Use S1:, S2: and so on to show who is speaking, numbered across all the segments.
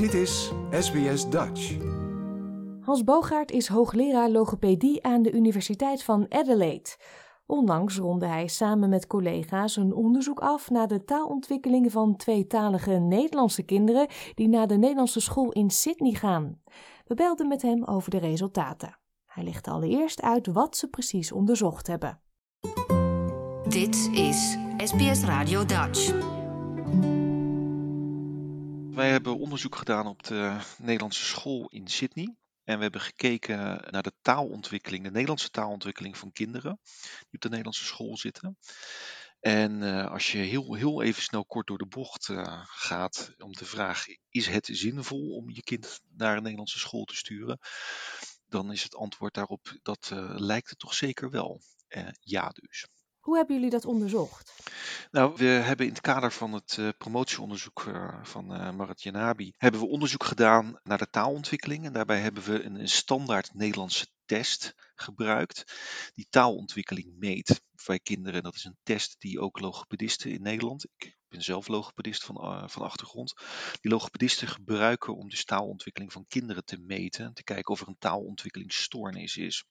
S1: Dit is SBS Dutch.
S2: Hans Bogaert is hoogleraar logopedie aan de Universiteit van Adelaide. Onlangs ronde hij samen met collega's een onderzoek af naar de taalontwikkeling van tweetalige Nederlandse kinderen die naar de Nederlandse school in Sydney gaan. We belden met hem over de resultaten. Hij legt allereerst uit wat ze precies onderzocht hebben.
S3: Dit is SBS Radio Dutch.
S4: Wij hebben onderzoek gedaan op de Nederlandse school in Sydney. En we hebben gekeken naar de taalontwikkeling, de Nederlandse taalontwikkeling van kinderen die op de Nederlandse school zitten. En uh, als je heel, heel even snel kort door de bocht uh, gaat om de vraag: is het zinvol om je kind naar een Nederlandse school te sturen? Dan is het antwoord daarop: dat uh, lijkt het toch zeker wel. ja, dus.
S2: Hoe hebben jullie dat onderzocht?
S4: Nou, we hebben in het kader van het uh, promotieonderzoek uh, van uh, Marat Janabi, hebben we onderzoek gedaan naar de taalontwikkeling. En daarbij hebben we een, standaard Nederlandse test gebruikt, die taalontwikkeling meet bij kinderen. Dat is een test die ook logopedisten in Nederland, ik ben zelf logopedist van, van achtergrond, die logopedisten gebruiken om de taalontwikkeling van kinderen te meten, te kijken of er een taalontwikkelingsstoornis is.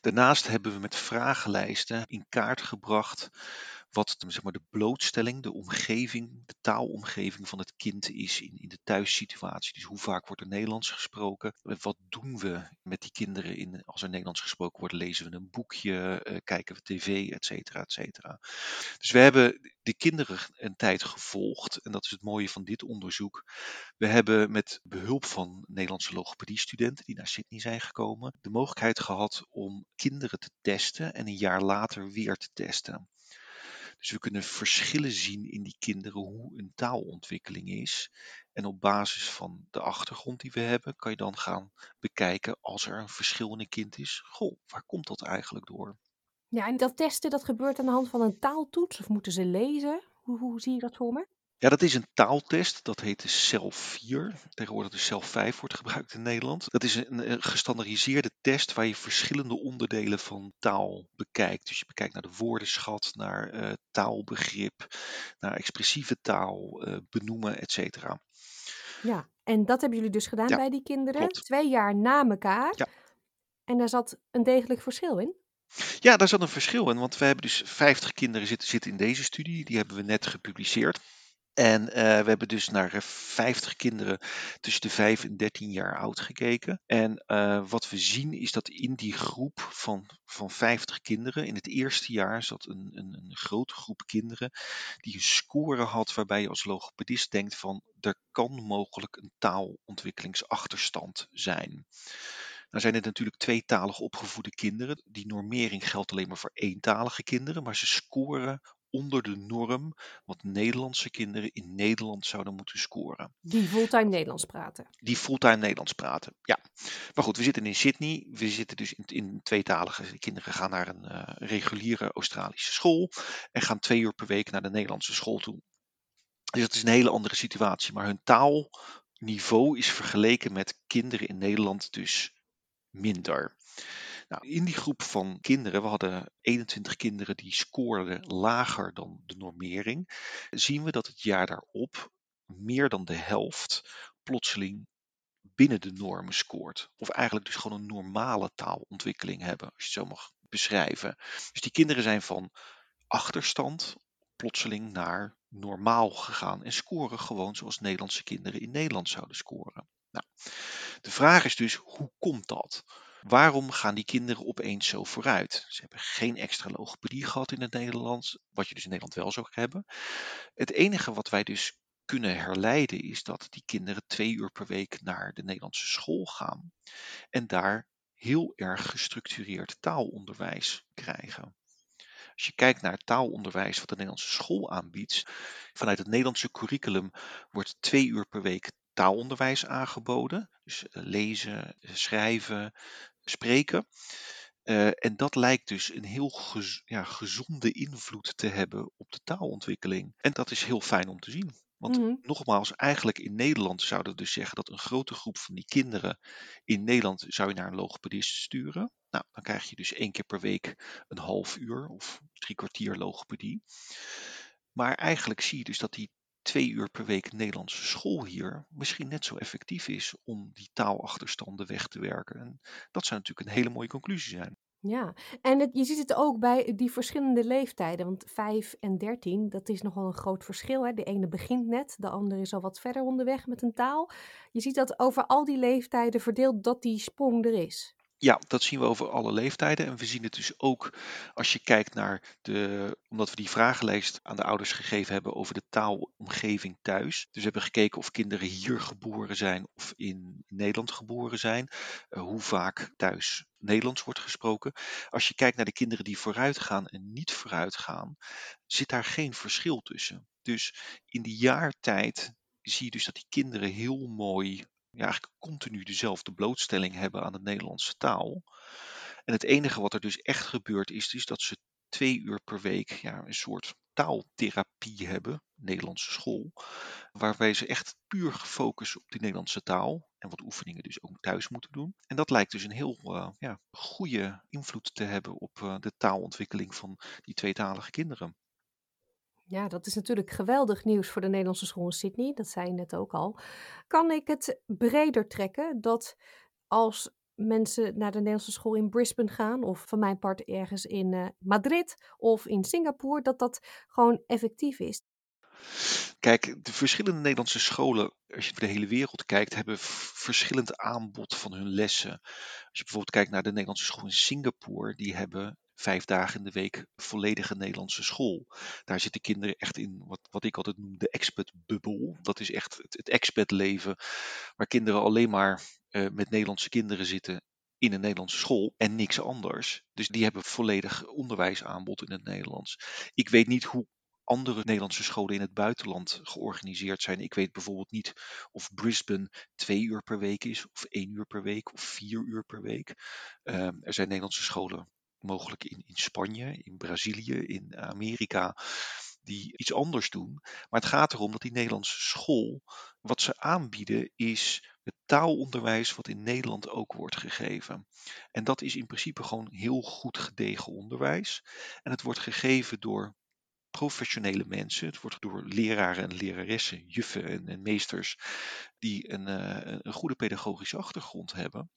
S4: Daarnaast hebben we met vragenlijsten in kaart gebracht wat zeg maar, de blootstelling, de omgeving, de taalomgeving van het kind is in, in de thuissituatie. Dus hoe vaak wordt er Nederlands gesproken? Wat doen we met die kinderen in, als er Nederlands gesproken wordt? Lezen we een boekje, uh, kijken we tv, et cetera, et cetera. Dus we hebben de kinderen een tijd gevolgd en dat is het mooie van dit onderzoek. We hebben met behulp van Nederlandse logopedie-studenten die naar Sydney zijn gekomen, de mogelijkheid gehad om kinderen te testen en een jaar later weer te testen. Dus we kunnen verschillen zien in die kinderen hoe een taalontwikkeling is. En op basis van de achtergrond die we hebben, kan je dan gaan bekijken als er een verschil in een kind is. Goh, waar komt dat eigenlijk door?
S2: Ja, en dat testen, dat gebeurt aan de hand van een taaltoets of moeten ze lezen? Hoe, hoe zie je dat voor me?
S4: Ja, dat is een taaltest. Dat heet de CEL 4. Tegenwoordig de CEL 5 wordt gebruikt in Nederland. Dat is een, gestandardiseerde test waar je verschillende onderdelen van taal bekijkt. Dus je bekijkt naar de woordenschat, naar uh, taalbegrip, naar expressieve taal, uh, benoemen, et cetera.
S2: Ja, en dat hebben jullie dus gedaan ja, bij die kinderen. Klopt. Twee jaar na elkaar. Ja. En daar zat een degelijk verschil in?
S4: Ja, daar zat een verschil in, want we hebben dus 50 kinderen zitten, zitten in deze studie. Die hebben we net gepubliceerd. En uh, we hebben dus naar 50 kinderen tussen de 5 en 13 jaar oud gekeken. En uh, wat we zien is dat in die groep van, van 50 kinderen, in het eerste jaar zat een, een, een grote groep kinderen die een score had waarbij je als logopedist denkt van er kan mogelijk een taalontwikkelingsachterstand zijn. Nou zijn het natuurlijk tweetalig opgevoede kinderen. Die normering geldt alleen maar voor eentalige kinderen, maar ze scoren onder de norm wat Nederlandse kinderen in Nederland zouden moeten scoren.
S2: Die fulltime Nederlands praten.
S4: Die fulltime Nederlands praten, ja. Maar goed, we zitten in Sydney. We zitten dus in, in tweetalige. De kinderen gaan naar een uh, reguliere Australische school en gaan twee uur per week naar de Nederlandse school toe. Dus dat is een hele andere situatie. Maar hun taalniveau is vergeleken met kinderen in Nederland dus minder. Nou, in die groep van kinderen, we hadden 21 kinderen die scoorden lager dan de normering, zien we dat het jaar daarop meer dan de helft plotseling binnen de normen scoort. Of eigenlijk dus gewoon een normale taalontwikkeling hebben, als je het zo mag beschrijven. Dus die kinderen zijn van achterstand plotseling naar normaal gegaan en scoren gewoon zoals Nederlandse kinderen in Nederland zouden scoren. Nou, de vraag is dus, hoe komt dat? Waarom gaan die kinderen opeens zo vooruit? Ze hebben geen extra logopedie gehad in het Nederlands, wat je dus in Nederland wel zou hebben. Het enige wat wij dus kunnen herleiden is dat die kinderen twee uur per week naar de Nederlandse school gaan en daar heel erg gestructureerd taalonderwijs krijgen. Als je kijkt naar het taalonderwijs wat de Nederlandse school aanbiedt, vanuit het Nederlandse curriculum wordt twee uur per week taalonderwijs aangeboden. Dus eh, lezen, schrijven, spreken. Uh, en dat lijkt dus een heel gez ja, gezonde invloed te hebben op de taalontwikkeling. En dat is heel fijn om te zien. Want mm-hmm. nogmaals, eigenlijk in Nederland zouden we dus zeggen dat een grote groep van die kinderen in Nederland zou je naar een logopedist sturen. Nou, dan krijg je dus één keer per week een half uur of drie kwartier logopedie. Maar eigenlijk zie je dus dat die twee uur per week Nederlandse school hier misschien net zo effectief is om die taalachterstanden weg te werken. En dat zou natuurlijk een hele mooie conclusie zijn.
S2: Ja, en je ziet het ook bij die verschillende leeftijden. Want 5 en 13, dat is nogal een groot verschil. Hè? De ene begint net, de andere is al wat verder onderweg met een taal. Je ziet dat over al die leeftijden verdeeld dat die sprong er is.
S4: Ja, dat zien we over alle leeftijden. En we zien het dus ook als je kijkt naar de, omdat we die vragenlijst aan de ouders gegeven hebben over de taalomgeving thuis. Dus we hebben gekeken of kinderen hier geboren zijn of in Nederland geboren zijn. Uh, hoe vaak thuis Nederlands wordt gesproken. Als je kijkt naar de kinderen die vooruit gaan en niet vooruit gaan, zit daar geen verschil tussen. Dus in die jaartijd zie je dus dat die kinderen heel mooi ja, eigenlijk continu dezelfde blootstelling hebben aan de Nederlandse taal. En het enige wat er dus echt gebeurt is, is dat ze twee uur per week ja, een soort taaltherapie hebben, Nederlandse school, waarbij ze echt puur gefocust op die Nederlandse taal en wat oefeningen dus ook thuis moeten doen. En dat lijkt dus een heel uh, ja, goede invloed te hebben op uh, de taalontwikkeling van die tweetalige kinderen.
S2: Ja, dat is natuurlijk geweldig nieuws voor de Nederlandse school in Sydney. Dat zei je net ook al. Kan ik het breder trekken dat als mensen naar de Nederlandse school in Brisbane gaan, of van mijn part ergens in uh, Madrid of in Singapore, dat dat gewoon effectief is?
S4: Kijk, de verschillende Nederlandse scholen, als je voor de hele wereld kijkt, hebben verschillend aanbod van hun lessen. Als je bijvoorbeeld kijkt naar de Nederlandse school in Singapore, die hebben vijf dagen in de week volledige Nederlandse school. Daar zitten kinderen echt in wat, wat ik altijd noem de expat-bubbel. Dat is echt het, het expat-leven, waar kinderen alleen maar uh, met Nederlandse kinderen zitten in een Nederlandse school en niks anders. Dus die hebben volledig onderwijsaanbod in het Nederlands. Ik weet niet hoe andere Nederlandse scholen in het buitenland georganiseerd zijn. Ik weet bijvoorbeeld niet of Brisbane twee uur per week is, of één uur per week, of vier uur per week. Um, er zijn Nederlandse scholen mogelijk in, in Spanje, in Brazilië, in Amerika, die iets anders doen. Maar het gaat erom dat die Nederlandse school, wat ze aanbieden, is het taalonderwijs wat in Nederland ook wordt gegeven. En dat is in principe gewoon heel goed gedegen onderwijs. En het wordt gegeven door professionele mensen. Het wordt door leraren en leraressen, juffen en, meesters die een, uh, een goede pedagogische achtergrond hebben.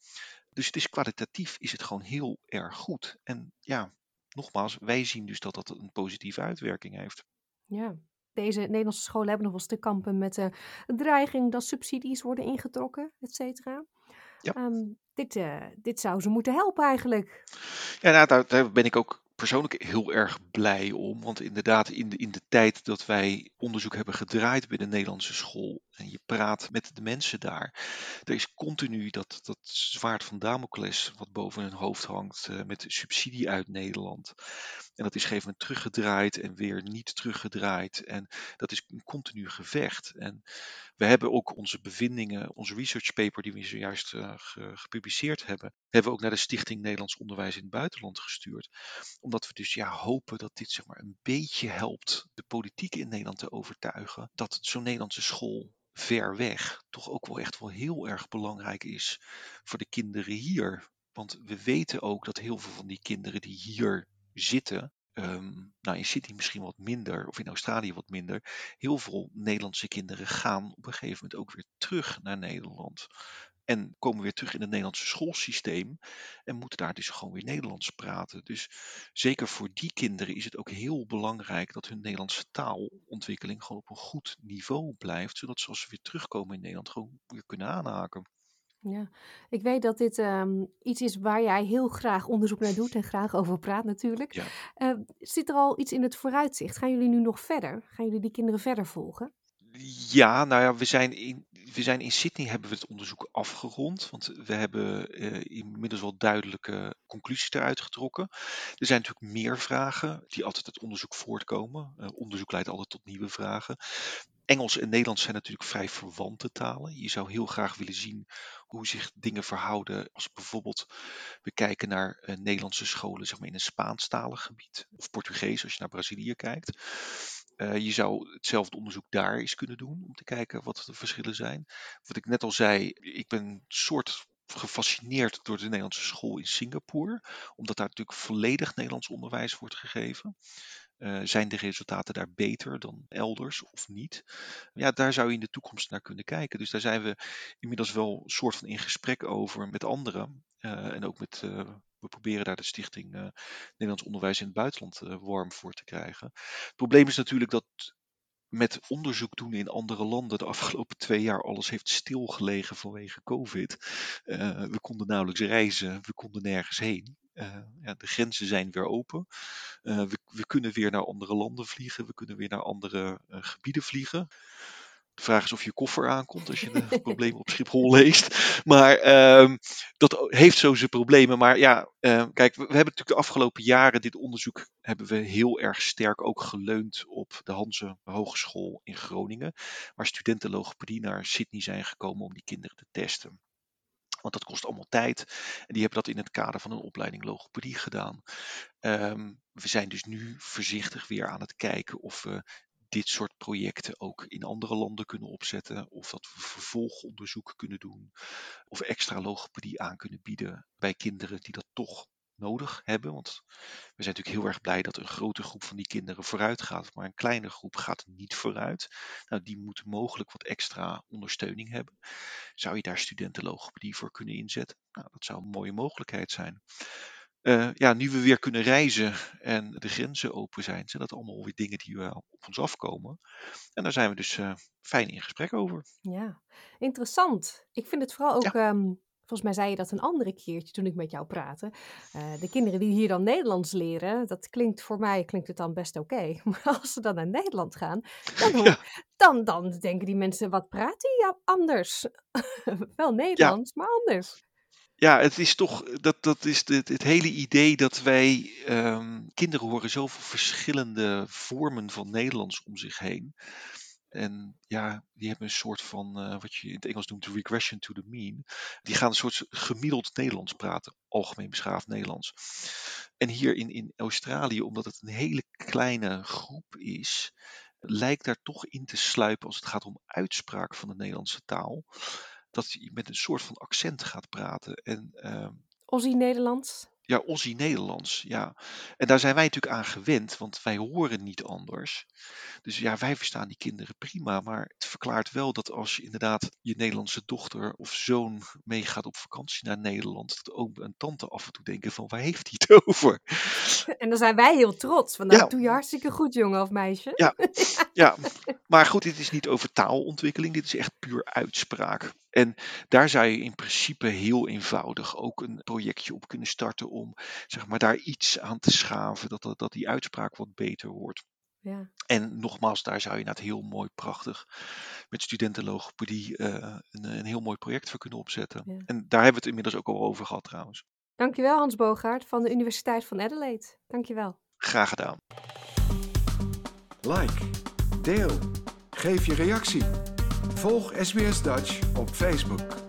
S4: Dus het is kwalitatief is het gewoon heel erg goed. En ja, nogmaals, wij zien dus dat dat een positieve uitwerking heeft.
S2: Ja, deze Nederlandse scholen hebben nog wel eens te kampen met de dreiging dat subsidies worden ingetrokken, et cetera. Ja. Um, dit, uh, dit zou ze moeten helpen eigenlijk.
S4: Ja, nou, daar, daar ben ik ook persoonlijk heel erg blij om. Want inderdaad, in de, in de tijd dat wij onderzoek hebben gedraaid bij de Nederlandse school. En je praat met de mensen daar. Er is continu dat, dat zwaard van Damocles wat boven hun hoofd hangt. Uh, met subsidie uit Nederland. En dat is gegeven moment teruggedraaid en weer niet teruggedraaid. En dat is een continu gevecht. En we hebben ook onze bevindingen, onze research paper die we zojuist uh, gepubliceerd hebben, hebben we ook naar de Stichting Nederlands Onderwijs in het Buitenland gestuurd. Omdat we dus ja, hopen dat dit zeg maar, een beetje helpt de politiek in Nederland te overtuigen dat zo'n Nederlandse school ver weg toch ook wel echt wel heel erg belangrijk is voor de kinderen hier. Want we weten ook dat heel veel van die kinderen die hier zitten, um, nou in Sydney misschien wat minder, of in Australië wat minder, heel veel Nederlandse kinderen gaan op een gegeven moment ook weer terug naar Nederland. En komen weer terug in het Nederlandse schoolsysteem en moeten daar dus gewoon weer Nederlands praten. Dus zeker voor die kinderen is het ook heel belangrijk dat hun Nederlandse taalontwikkeling gewoon op een goed niveau blijft, zodat ze als ze weer terugkomen in Nederland gewoon weer kunnen aanhaken.
S2: Ja, ik weet dat dit um, iets is waar jij heel graag onderzoek naar doet en graag over praat natuurlijk.
S4: Ja.
S2: Uh, zit er al iets in het vooruitzicht? Gaan jullie nu nog verder? Gaan jullie die kinderen verder volgen?
S4: Ja, nou ja, we zijn in, we zijn in Sydney hebben we het onderzoek afgerond. Want we hebben uh, inmiddels wel duidelijke conclusies eruit getrokken. Er zijn natuurlijk meer vragen die altijd uit onderzoek voortkomen. Uh, onderzoek leidt altijd tot nieuwe vragen. Engels en Nederlands zijn natuurlijk vrij verwante talen. Je zou heel graag willen zien hoe zich dingen verhouden als bijvoorbeeld we kijken naar uh, Nederlandse scholen zeg maar, in een Spaanstalig gebied. Of Portugees als je naar Brazilië kijkt. Uh, je zou hetzelfde onderzoek daar eens kunnen doen om te kijken wat de verschillen zijn. Wat ik net al zei, ik ben soort gefascineerd door de Nederlandse school in Singapore, omdat daar natuurlijk volledig Nederlands onderwijs wordt gegeven. Uh, zijn de resultaten daar beter dan elders of niet? Ja, daar zou je in de toekomst naar kunnen kijken. Dus daar zijn we inmiddels wel soort van in gesprek over met anderen. Uh, en ook met, uh, we proberen daar de stichting Nederlands Onderwijs in het Buitenland warm voor te krijgen. Het probleem is natuurlijk dat met onderzoek doen in andere landen de afgelopen twee jaar alles heeft stilgelegen vanwege COVID. We konden nauwelijks reizen, we konden nergens heen. Uh, ja, de grenzen zijn weer open. Uh, we, we, kunnen weer naar andere landen vliegen, we kunnen weer naar andere gebieden vliegen. De vraag is of je koffer aankomt als je de problemen op Schiphol leest. Maar uh, dat heeft zo zijn problemen. Maar ja, uh, kijk, we, we, hebben natuurlijk de afgelopen jaren dit onderzoek hebben we heel erg sterk ook geleund op de Hanse Hogeschool in Groningen. Waar studenten logopedie naar Sydney zijn gekomen om die kinderen te testen. Want dat kost allemaal tijd. En die hebben dat in het kader van een opleiding logopedie gedaan. Um, we zijn dus nu voorzichtig weer aan het kijken of we dit soort projecten ook in andere landen kunnen opzetten. Of dat we vervolgonderzoek kunnen doen. Of extra logopedie aan kunnen bieden bij kinderen die dat toch nodig hebben. Want we zijn natuurlijk heel erg blij dat een grote groep van die kinderen vooruit gaat. Maar een kleine groep gaat niet vooruit. Nou, die moeten mogelijk wat extra ondersteuning hebben. Zou je daar studentenlogopedie voor kunnen inzetten? Nou, dat zou een mooie mogelijkheid zijn. Uh, ja, nu we weer kunnen reizen en de grenzen open zijn, zijn dat allemaal weer dingen die uh, op ons afkomen. En daar zijn we dus uh, fijn in gesprek over.
S2: Ja, interessant. Ik vind het vooral ook, ja. um, volgens mij zei je dat een andere keertje toen ik met jou praatte. de kinderen die hier dan Nederlands leren, dat klinkt voor mij klinkt het dan best oké. Okay. Maar als ze dan naar Nederland gaan, dan, ja. dan, dan denken die mensen, wat praat hij anders? Wel Nederlands, ja. maar anders
S4: ja, het is toch, dat, dat is het, het hele idee dat wij, um, kinderen horen zoveel verschillende vormen van Nederlands om zich heen. En ja, die hebben een soort van, uh, wat je in het Engels noemt, regression to the mean. Die gaan een soort gemiddeld Nederlands praten, algemeen beschaafd Nederlands. En hier in, in Australië, omdat het een hele kleine groep is, lijkt daar toch in te sluipen als het gaat om uitspraak van de Nederlandse taal dat je met een soort van accent gaat praten. En, uh,
S2: Aussie Nederlands?
S4: Ja, Aussie Nederlands, ja. En daar zijn wij natuurlijk aan gewend, want wij horen niet anders. Dus ja, wij verstaan die kinderen prima, maar het verklaart wel dat als je inderdaad je Nederlandse dochter of zoon meegaat op vakantie naar Nederland, dat oom en tante af en toe denken van, waar heeft hij het over?
S2: En dan zijn wij heel trots, van nou, ja. doe je hartstikke goed, jongen of meisje.
S4: Ja, ja, maar goed, dit is niet over taalontwikkeling, dit is echt puur uitspraak. En daar zou je in principe heel eenvoudig ook een projectje op kunnen starten om zeg maar, daar iets aan te schaven, dat, dat, dat die uitspraak wat beter wordt. Ja. En nogmaals, daar zou je het heel mooi, prachtig met studentenlogopedie uh, een, een, heel mooi project voor kunnen opzetten. Ja. En daar hebben we het inmiddels ook al over gehad trouwens.
S2: Dankjewel Hans Bogaert van de Universiteit van Adelaide. Dankjewel.
S4: Graag gedaan.
S1: Like, deel, geef je reactie. Volg SBS Dutch op Facebook.